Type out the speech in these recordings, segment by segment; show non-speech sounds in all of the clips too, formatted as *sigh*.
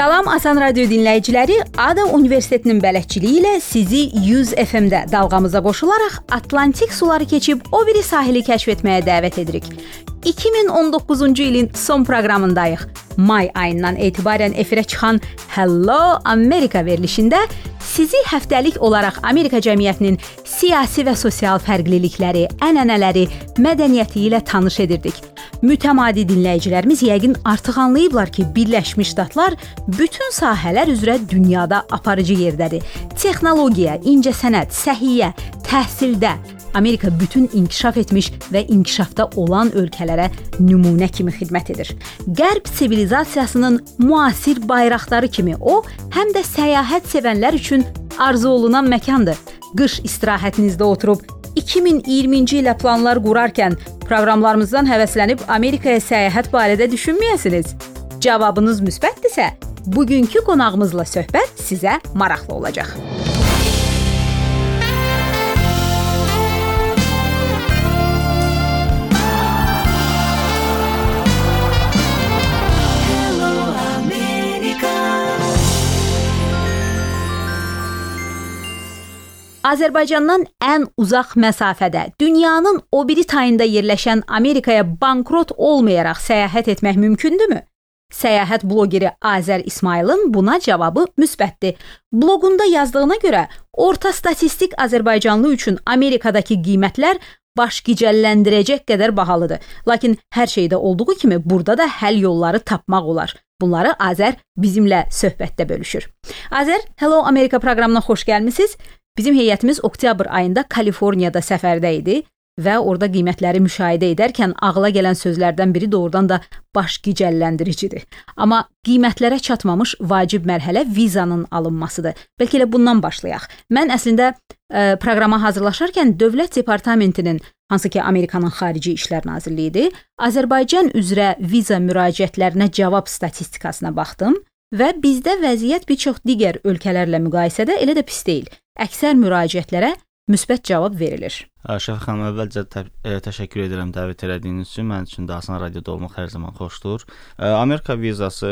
Salam Asan Radio dinləyiciləri, Ada Universitetinin bələdçiliyi ilə sizi 100 FM-də dalğamıza qoşularaq Atlantik suları keçib o biri sahili kəşf etməyə dəvət edirik. 2019-cu ilin son proqramındayıq. May ayından etibarən efirə çıxan Hello America verilişində sizi həftəlik olaraq Amerika cəmiyyətinin siyasi və sosial fərqlilikləri, ənənələri, mədəniyyəti ilə tanış edirdik. Mütəmadi dinləyicilərimiz yəqin artıq anlayıblar ki, Birləşmiş Ştatlar bütün sahələr üzrə dünyada aparıcı yerdədir. Texnologiya, incəsənət, səhiyyə, təhsildə Amerika bütün inkişaf etmiş və inkişafda olan ölkələrə nümunə kimi xidmət edir. Qərb sivilizasiyasının müasir bayraqları kimi o, həm də səyahət sevənlər üçün arzu olunan məkandır. Qış istirahətinizdə oturub 2020-ci ilə planlar qurarkən proqramlarımızdan həvəslənib Amerikaya səyahət barədə düşünməyəsiniz. Cavabınız müsbətdirsə, bugünkü qonağımızla söhbət sizə maraqlı olacaq. Azərbaycandan ən uzaq məsafədə, dünyanın o biri tayında yerləşən Amerikaya bankrot olmayaraq səyahət etmək mümkündürmü? Səyahət bloqeri Azər İsmailin buna cavabı müsbətdir. Bloqunda yazdığına görə, orta statistik Azərbaycanlı üçün Amerikadakı qiymətlər baş gicəlləndirəcək qədər bahalıdır. Lakin hər şeydə olduğu kimi burada da həll yolları tapmaq olar. Bunları Azər bizimlə söhbətdə bölüşür. Azər, Hello Amerika proqramına xoş gəlmisiniz. Bizim heyətimiz oktyabr ayında Kaliforniyada səfərdə idi və orada qiymətləri müşahidə edərkən ağla gələn sözlərdən biri doğrudan da baş gicəlləndiricidir. Amma qiymətlərə çatmamış vacib mərhələ vizanın alınmasıdır. Bəlkə elə bundan başlayaq. Mən əslində ə, e, proqrama hazırlaşarkən Dövlət Departamentinin hansı ki Amerikanın Xarici İşlər Nazirliyidir, Azərbaycan üzrə viza müraciətlərinə cavab statistikasına baxdım və bizdə vəziyyət bir çox digər ölkələrlə müqayisədə elə də pis deyil əksər müraciətlərə müsbət cavab verilir. Şəfə xanım, əvvəlcə tə ə, təşəkkür edirəm dəvət etdiyiniz üçün. Mənim üçün də Asan radioda olmaq hər zaman xoşdur. Amerika vizası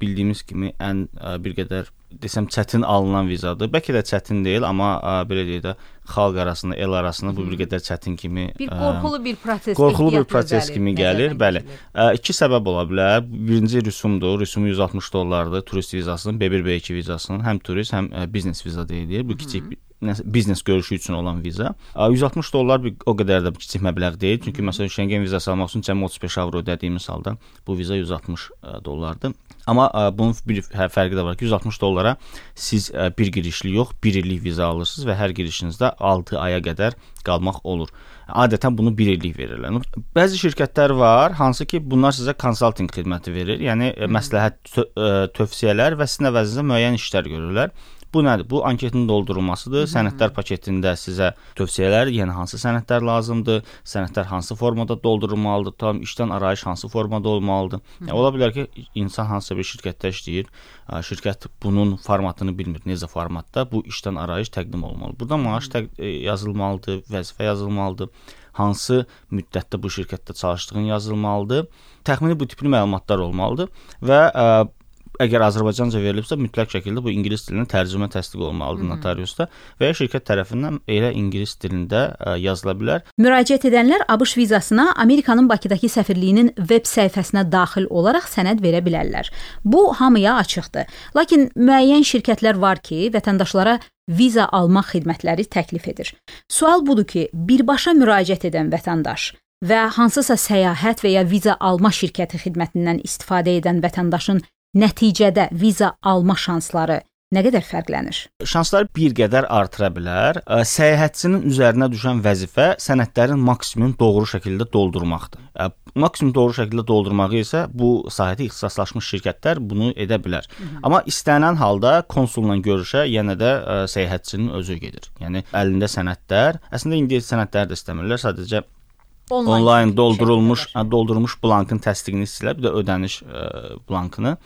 bildiyimiz kimi ən bir qədər desəm çətin alınan vizadır. Bəlkə də çətin deyil, amma ə, belə deyək də xalq arasında, el arasında bu bir qədər çətin kimi bir qorxulu bir proses, qorxulu bir proses kimi gəlir. Bəli. Ə, iki səbəb ola bilər. Birinci rüsumdur. Rüsumu 160 dollardır turist vizasının, B1, B2 vizasının, həm turist, həm ə, biznes viza deyilir. Bu kiçik biznes görüşü üçün olan viza. 160 dollar bir o qədər də kiçik məbləğ deyil. Çünki məsələn Schengen vizası almaq üçün cəmi 35 avro ödədiyimiz halda bu viza 160 dollardır. Amma ə, bunun bir fərqi də var ki, 160 dollara siz ə, bir girişli yox, 1 illik viza alırsınız və hər girişinizdə 6 aya qədər qalmaq olur. Adətən bunu 1 illik verirlər. Bəzi şirkətlər var, hansı ki, bunlar sizə konsaltinq xidməti verir. Yəni məsləhət tövsiyələr və sizin əvəzinizə müəyyən işlər görürlər. Bu nədir? Bu anketin doldurulmasıdır. Sənədlər paketində sizə tövsiyələr, yəni hansı sənədlər lazımdır, sənədlər hansı formada doldurulmalıdır, tam işdən arayış hansı formada olmalıdır. Yəni, ola bilər ki, insan hansısa bir şirkətdə işləyir, şirkət bunun formatını bilmir, necə formatda bu işdən arayış təqdim olunmalıdır. Burada maaş e, yazılmalıdır, vəzifə yazılmalıdır hansı müddətdə bu şirkətdə çalışdığın yazılmalıdır. Təxmini bu tipli məlumatlar olmalıdır və ə, əgər Azərbaycanca verilibsə, mütləq şəkildə bu ingilis dilinə tərcümə təsdiq olmalıdır notariusda və ya şirkət tərəfindən elə ingilis dilində ə, yazıla bilər. Müraciət edənlər ABŞ vizasına Amerikanın Bakıdakı səfirliyinin veb səhifəsinə daxil olaraq sənəd verə bilərlər. Bu hamıya açıqdır. Lakin müəyyən şirkətlər var ki, vətəndaşlara viza almaq xidmətləri təklif edir. Sual budur ki, birbaşa müraciət edən vətəndaş və hansısa səyahət və ya viza alma şirkəti xidmətindən istifadə edən vətəndaşın nəticədə viza alma şansları nə qədər fərqlənir? Şansları bir qədər artıra bilər. Səyahətçinin üzərinə düşən vəzifə sənədlərin maksimum doğru şəkildə doldurmaqdır. Maksimum doğru şəkildə doldurmağı isə bu sahədə ixtisaslaşmış şirkətlər bunu edə bilər. Hı -hı. Amma istənilən halda konsulla görüşə yenə də səyahətçinin özü gedir. Yəni əlində sənədlər, əslində indi sənədlər də istəmirlər, sadəcə onlayn, onlayn doldurulmuş, doldurulmuş blankın təsdiqini istəyirlər, bir də ödəniş blankını.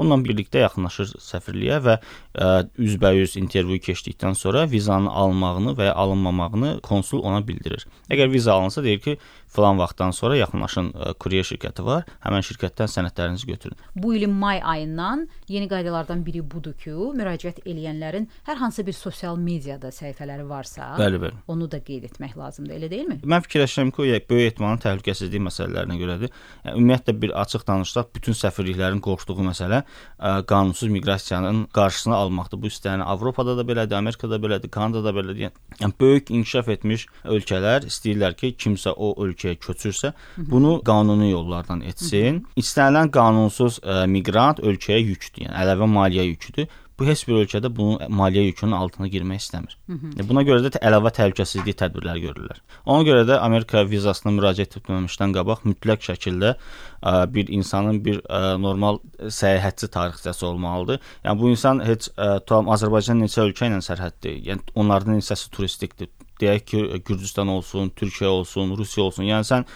Onunla birlikdə yaxınlaşır səfirliyə və ə, üzbəyüz intervyu keçdikdən sonra vizanın alınmağını və ya alınmamağını konsul ona bildirir. Əgər viza alınsa deyir ki, falan vaxtdan sonra yaxınlaşın ə, kuryer şirkəti var. Həmin şirkətdən sənədlərinizi götürün. Bu ilin may ayından yeni qaydalardan biri budur ki, müraciət edənlərin hər hansı bir sosial mediada səhifələri varsa, Bəli, bəli. onu da qeyd etmək lazımdır, elə deyilmi? Mən fikirləşirəm ki, o böyük ehtimalın təhlükəsizlik məsələlərinə görədir. Yəni ümumiyyətlə bir açıq danışsaq, bütün səfirliklərin qorxduğu məsələ qanunsuz miqrasiyanın qarşısını almaqdır. Bu istəyən Avropada da belədir, Amerikada belədir, Kanadada belədir. Yəni, yəni böyük inkişaf etmiş ölkələr istəyirlər ki, kimsə o ölkəyə köçürsə, bunu qanuni yollardan etsin. İstənilən qanunsuz ə, miqrant ölkəyə yükdür, yəni əlavə maliyyə yüküdür. Bu heç bir ölkədə bunun maliyyə yükünün altına girmək istəmir. Yəni, buna görə də əlavə təhlükəsizlik tədbirləri görürlər. Ona görə də Amerika vizasına müraciət etməmişdən qabaq mütləq şəkildə ə, bir insanın bir ə, normal səyahətçi tarixçəsi olmalıdır. Yəni bu insan heç ə, tam Azərbaycan neçə ölkə ilə sərhəddir. Yəni onlardan neçəsi turistikdir. Deyək ki, Gürcüstan olsun, Türkiyə olsun, Rusiya olsun. Yəni sən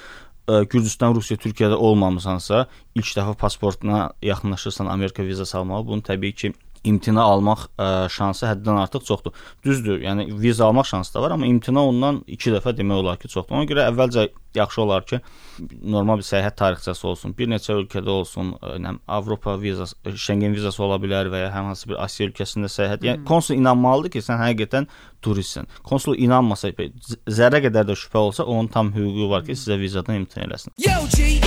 Gürcüstan, Rusiya, Türkiyədə olmamısansa, ilk dəfə pasportuna yaxınlaşırsan Amerika vizası almağa, bunu təbii ki imtina almaq ə, şansı həddən artıq çoxdur. Düzdür, yəni viza almaq şansı da var, amma imtina ondan 2 dəfə demək olar ki, çoxdur. Ona görə əvvəlcə yaxşı olar ki, normal bir səyahət tarixçəsi olsun, bir neçə ölkədə olsun, yəni Avropa vizası, Schengen vizası ola bilər və ya hər hansı bir Asiya ölkəsində səyahət. Yəni konsul inanmalıdır ki, sən həqiqətən turistsən. Konsul inanmasa, zərrə qədər də şübhə olsa, onun tam hüququ var ki, sizə vizadan imtina eləsin. Yo, G.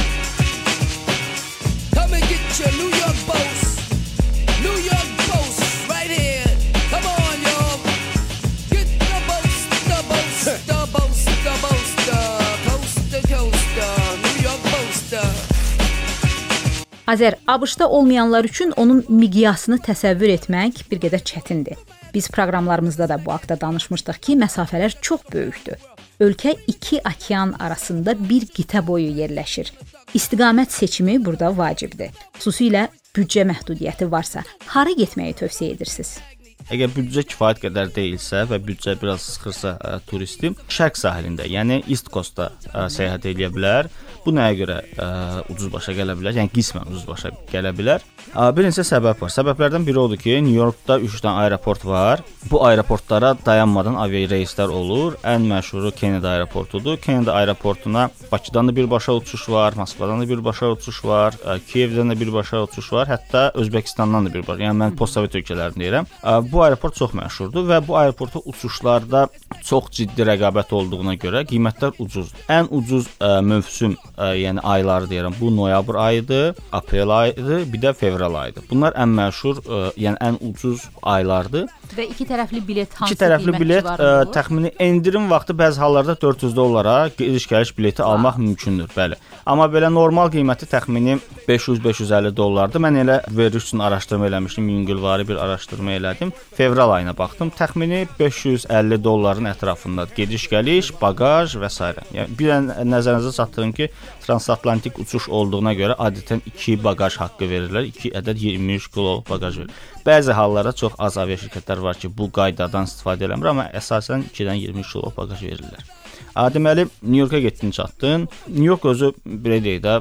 Azər, ABŞ-da olmayanlar üçün onun miqyasını təsəvvür etmək bir qədər çətindir. Biz proqramlarımızda da bu haqqda danışmışdıq ki, məsafələr çox böyükdür. Ölkə iki okean arasında bir qitə boyu yerləşir. İstiqamət seçimi burada vacibdir. Xüsusilə büdcə məhdudiyyəti varsa, hara getməyi tövsiyə edirsiniz? Əgər büdcə kifayət qədər deyilsə və büdcə biraz sıxırsa ə, turisti, şərq sahilində, yəni East Coast-da ə, səyahət edə bilər. Bu nəyə görə ə, ucuz başa gələ bilər? Yəni qismən ucuz başa gələ bilər. Ə, bir neçə səbəb var. Səbəblərdən biri odur ki, Nyu-Yorkda 3 dənə aeroport var. Bu aeroportlara dayanmadan aviareyslər olur. Ən məşhuru Kennedy aeroportudur. Kennedy aeroportuna Bakıdan da birbaşa uçuş var, Moskvadan da birbaşa uçuş var, ə, Kiyevdən də birbaşa uçuş var, hətta Özbəkistandan da birbaşa. Yəni mən postsovet ölkələrini deyirəm. Ə, bu aeroport çox məşhurdur və bu aeroporta uçuşlarda çox ciddi rəqabət olduğuna görə qiymətlər ucuzdur. Ən ucuz ə, mövsüm, ə, yəni ayları deyirəm. Bu noyabr ayıdır, aprel ayıdır, bir də fevral ayıdır. Bunlar ən məşhur, ə, yəni ən ucuz aylardır. Və iki tərəfli bilet hansı İki tərəfli bilet ə, təxmini endirim vaxtı bəzi hallarda 400 dollara gediş-gəliş bileti almaq mümkündür, bəli. Amma belə normal qiyməti təxmini 500-550 dollardır. Mən elə veriş üçün araşdırma eləmişdim, yüngülvari bir araşdırma elədim. Fevral ayına baxdım. Təxmini 550 dolların ətrafındadır. Gediş-gəliş, baqaj və s. Yəni bir nəzərinizə çatdırın ki, transatlantik uçuş olduğuna görə adətən 2 baqaj haqqı verirlər. 2 ədəd 23 kilo baqaj verir. Bəzi hallarda çox az aviaşirkətlər var ki, bu qaydadan istifadə eləmir, amma əsasən 2-dən 23 kilo baqaj verirlər. Deməli, Nyu-Yorka getdin, çatdın. Nyu-York özü belə deyək də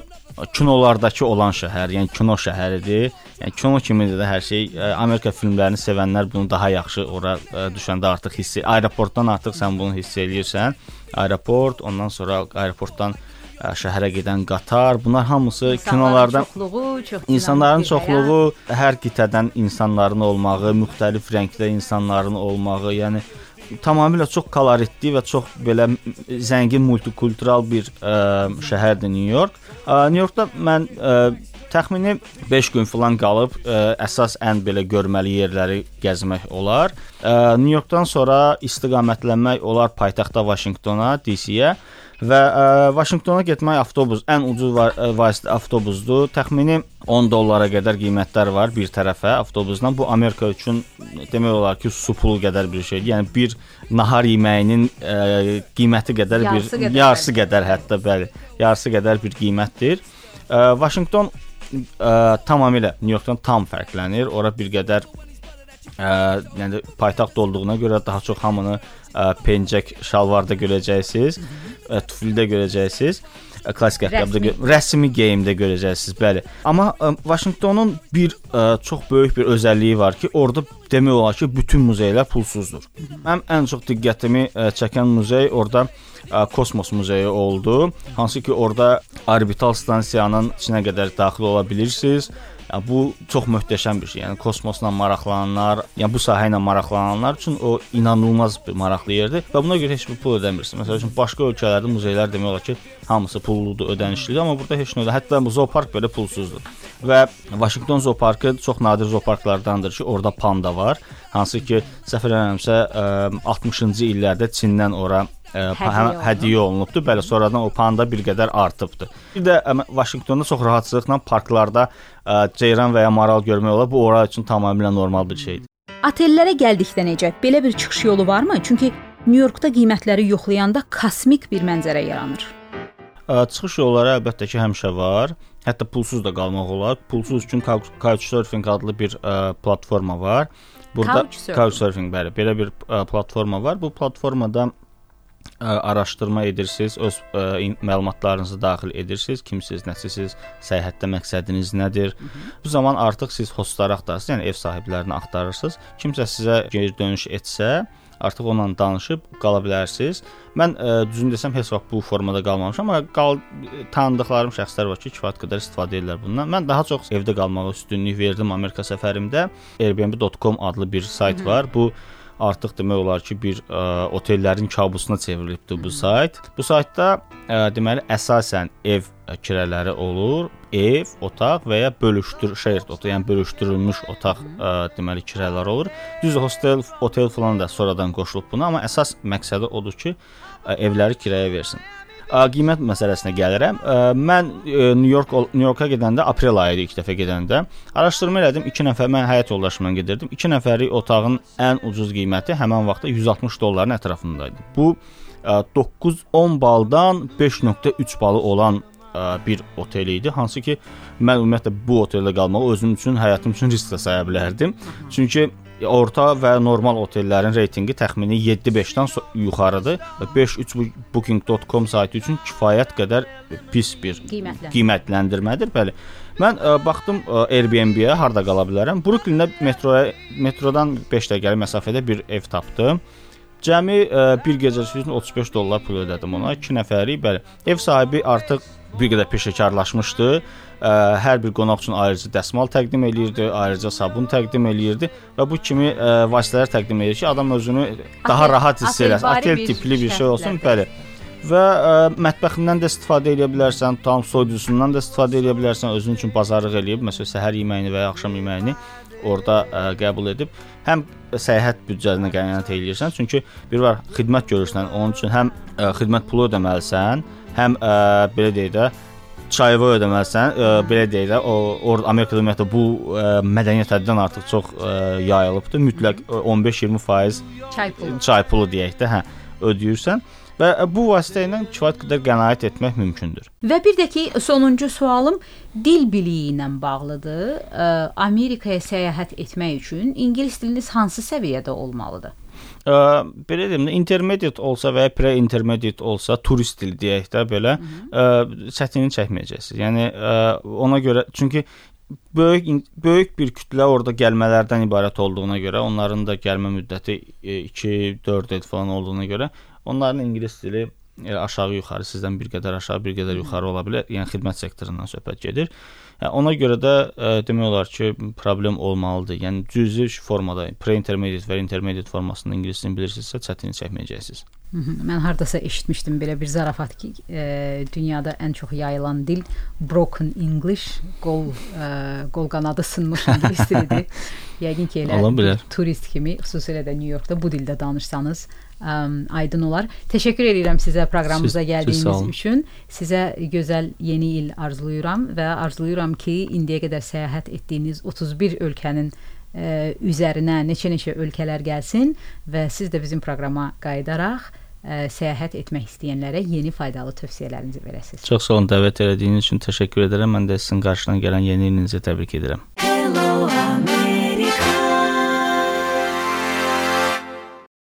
kinolardakı olan şəhər, yəni kino şəhəridir. Yəni kino kimidir də hər şey. Ə, Amerika filmlərini sevənlər bunu daha yaxşı ora ə, düşəndə artıq hiss aeroportdan artıq sən bunu hiss eləyirsən. Aeroport, ondan sonra aeroportdan ə, şəhərə gedən qatar, bunlar hamısı kinolardan çoxluğu, çox İnsanların çoxluğu, hər qitədən insanların olmağı, müxtəlif rəngdə insanların olmağı, yəni tamamilə çox koloritli və çox belə zəngin multikultural bir ə, şəhərdir New York. Ə, New Yorkda mən ə, təxmini 5 gün falan qalıb ə, əsas ən belə görməli yerləri gəzmək olar. Ə, New Yorkdan sonra istiqamətlənmək olar paytaxtda Vaşinqtona, DC-yə və ə, Vaşinqtona getmək avtobus ən ucuz va ə, vasitə avtobusdur. Təxmini 10 dollara qədər qiymətlər var bir tərəfə avtobusdan. Bu Amerika üçün demək olar ki, su pulu qədər bir şeydir. Yəni bir nahar yeməyinin ə, qiyməti qədər Yarısı bir qədər, yarısı bəli. qədər hətta bəli, yarısı qədər bir qiymətdir. Vaşinqton tamamilə New Yorkdan tam fərqlənir. Ora bir qədər ə, yəni paytaxt olduğuna görə daha çox hamını ə, pencək şalvarda görəcəksiniz, ə, tuflidə görəcəksiniz. klassik ayaqqabıda Rəsmi. rəsmi geyimdə görəcəksiniz, bəli. Amma ə, Vaşinqtonun bir ə, çox böyük bir özəlliyi var ki, orada demək olar ki, bütün muzeylər pulsuzdur. Mənim ən çox diqqətimi ə, çəkən muzey orada ə, Kosmos muzeyi oldu. Hansı ki, orada orbital stansiyanın içinə qədər daxil ola bilirsiniz. Ya bu çox möhtəşəm bir şey. Yəni kosmosla maraqlananlar, yəni bu sahə ilə maraqlananlar üçün o inanılmaz bir maraqlı yerdir və buna görə heç bir pul ödəmirsiniz. Məsələn, üçün başqa ölkələrdə muzeylər demək olar ki, hamısı pulludur, ödənişlidir, amma burada heç nə ödə. Hətta zoopark belə pulsuzdur. Və Vaşinqton zooparkı çox nadir zooparklardandır ki, orada panda var. Hansı ki, səhv eləmirəmsə, ə, 60-cı illərdə Çindən ora ə, hədiyyə olunubdu. Bəli, sonradan o panda bir qədər artıbdı. Bir də ə, Vaşinqtonda çox rahatçılıqla parklarda ə, ceyran və ya maral görmək olar. Bu ora üçün tamamilə normal bir şeydir. Otellərə gəldikdə necə? Belə bir çıxış yolu varmı? Çünki Nyu-Yorkda qiymətləri yoxlayanda kosmik bir mənzərə yaranır. Ə, Çıxış yolları əlbəttə ki, həmişə var. Hətta pulsuz da qalmaq olar. Pulsuz üçün Couch- Couchsurfing adlı bir ə, platforma var. Burada Couchsurfing. Couchsurfing bəli, belə bir ə, platforma var. Bu platformada ə, araşdırma edirsiniz, öz ə, məlumatlarınızı daxil edirsiniz, kimsiz, nəsisiz, səyahətdə məqsədiniz nədir. Bu zaman artıq siz hostları axtarırsınız, yəni ev sahiblərini axtarırsınız. Kimsə sizə geri dönüş etsə, artıq onunla danışıb qala bilərsiniz. Mən ə, düzün desəm heç vaxt bu formada qalmamışam, amma qal tanıdıqlarım şəxslər var ki, kifayət qədər istifadə edirlər bundan. Mən daha çox evdə qalmağa üstünlük verdim Amerika səfərimdə. Airbnb.com adlı bir sayt var. Bu artıq demək olar ki, bir ə, otellərin kabusuna çevrilibdi bu sayt. Bu saytda ə, deməli əsasən ev kirələri olur. Ev, otaq və ya bölüşdür shared otaq, yəni bölüşdürülmüş otaq ə, deməli kirələr olur. Düz hostel, otel falan da sonradan qoşulub buna, amma əsas məqsədi odur ki, ə, evləri kirəyə versin. Qiymət məsələsinə gəlirəm. Mən New York New Yorka gedəndə aprel ayı idi ilk dəfə gedəndə. Araşdırma elədim. 2 nəfər mən həyat yoldaşımla gedirdim. 2 nəfərlik otağın ən ucuz qiyməti həmin vaxtda 160 dolların ətrafında idi. Bu ə, 9-10 baldan 5.3 balı olan bir otel idi. Hansı ki, mən ümumiyyətlə bu oteldə qalmağı özüm üçün, həyatım üçün risk də saya bilərdim. Çünki orta və normal otellərin reytinqi təxmini 7-5-dən so- yuxarıdır və 5-3 bu- booking.com saytı üçün kifayət qədər pis bir Qiymətləndirmə. qiymətləndirmədir. Bəli. Mən ə, baxdım ə, Airbnb-yə harda qala bilərəm. Brooklyn-də metroya metrodan 5 dəqiqəlik məsafədə bir ev tapdım. Cəmi ə, bir gecəsi üçün 35 dollar pul ödədim ona. 2 nəfəri, bəli. Ev sahibi artıq bir qədər peşəkarlaşmışdı. Ə, hər bir qonaq üçün ayrıca dəsmal təqdim eləyirdi, ayrıca sabun təqdim eləyirdi və bu kimi ə, vasitələr təqdim edir ki, adam özünü daha Otel- rahat hiss eləsin. Otel tipli bir şey olsun, bəli və ə, mətbəxindən də istifadə edə bilərsən, tam soyuducusundan da istifadə edə bilərsən, özün üçün bazarlıq eləyib, məsələn, səhər yeməyini və ya axşam yeməyini orada ə, qəbul edib həm səyahət büdcəsinə qənaət eləyirsən, çünki bir var xidmət görürsən, onun üçün həm ə, xidmət pulu ödəməlisən, həm ə, belə deyək də çayva ödəməlisən, ə, belə deyək də, o orada Amerikada ümumiyyətlə bu ə, mədəniyyət həddindən artıq çox ə, yayılıbdır. Mütləq ə, 15-20% Çay pulu. çay pulu deyək də, hə, ödəyirsən və bu vasitə ilə kifayət qədər qənaət etmək mümkündür. Və bir də ki, sonuncu sualım dil biliyi ilə bağlıdır. Amerikaya səyahət etmək üçün ingilis diliniz hansı səviyyədə olmalıdır? Ə, belə deyim də intermediate olsa və ya pre-intermediate olsa, turist dili deyək də belə, ə, çətinlik çəkməyəcəksiniz. Yəni ə, ona görə çünki böyük böyük bir kütlə orada gəlmələrdən ibarət olduğuna görə, onların da gəlmə müddəti 2-4 il falan olduğuna görə, onların ingilis dili aşağı yuxarı sizdən bir qədər aşağı, bir qədər yuxarı ola bilər. Yəni xidmət sektorundan söhbət gedir. Yəni, ona görə də ə, demək olar ki, problem olmalıdır. Yəni cüzi formada, pre-intermediate və intermediate formasında ingilis dilini bilirsinizsə, çətinlik çəkməyəcəksiniz. Mən hardasa eşitmişdim belə bir zarafat ki, e, dünyada ən çox yayılan dil broken English, qol e, qol qanadı sınmış ingilis dilidir. *laughs* Yəqin ki, elə turist kimi, xüsusilə də Nyu-Yorkda bu dildə danışsanız, ə, aydın olar. Təşəkkür edirəm sizə proqramımıza Siz- siz gəldiyiniz olun. üçün. Sizə gözəl yeni il arzulayıram və arzulayıram ki, indiyə qədər səyahət etdiyiniz 31 ölkənin ə, üzərinə neçə-neçə ölkələr gəlsin və siz də bizim proqrama qayıdaraq ə, səyahət etmək istəyənlərə yeni faydalı tövsiyələrinizi verəsiniz. Çox sağ olun dəvət etdiyiniz üçün təşəkkür edirəm. Mən də sizin qarşına gələn yeni ilinizi təbrik edirəm. Hello, America.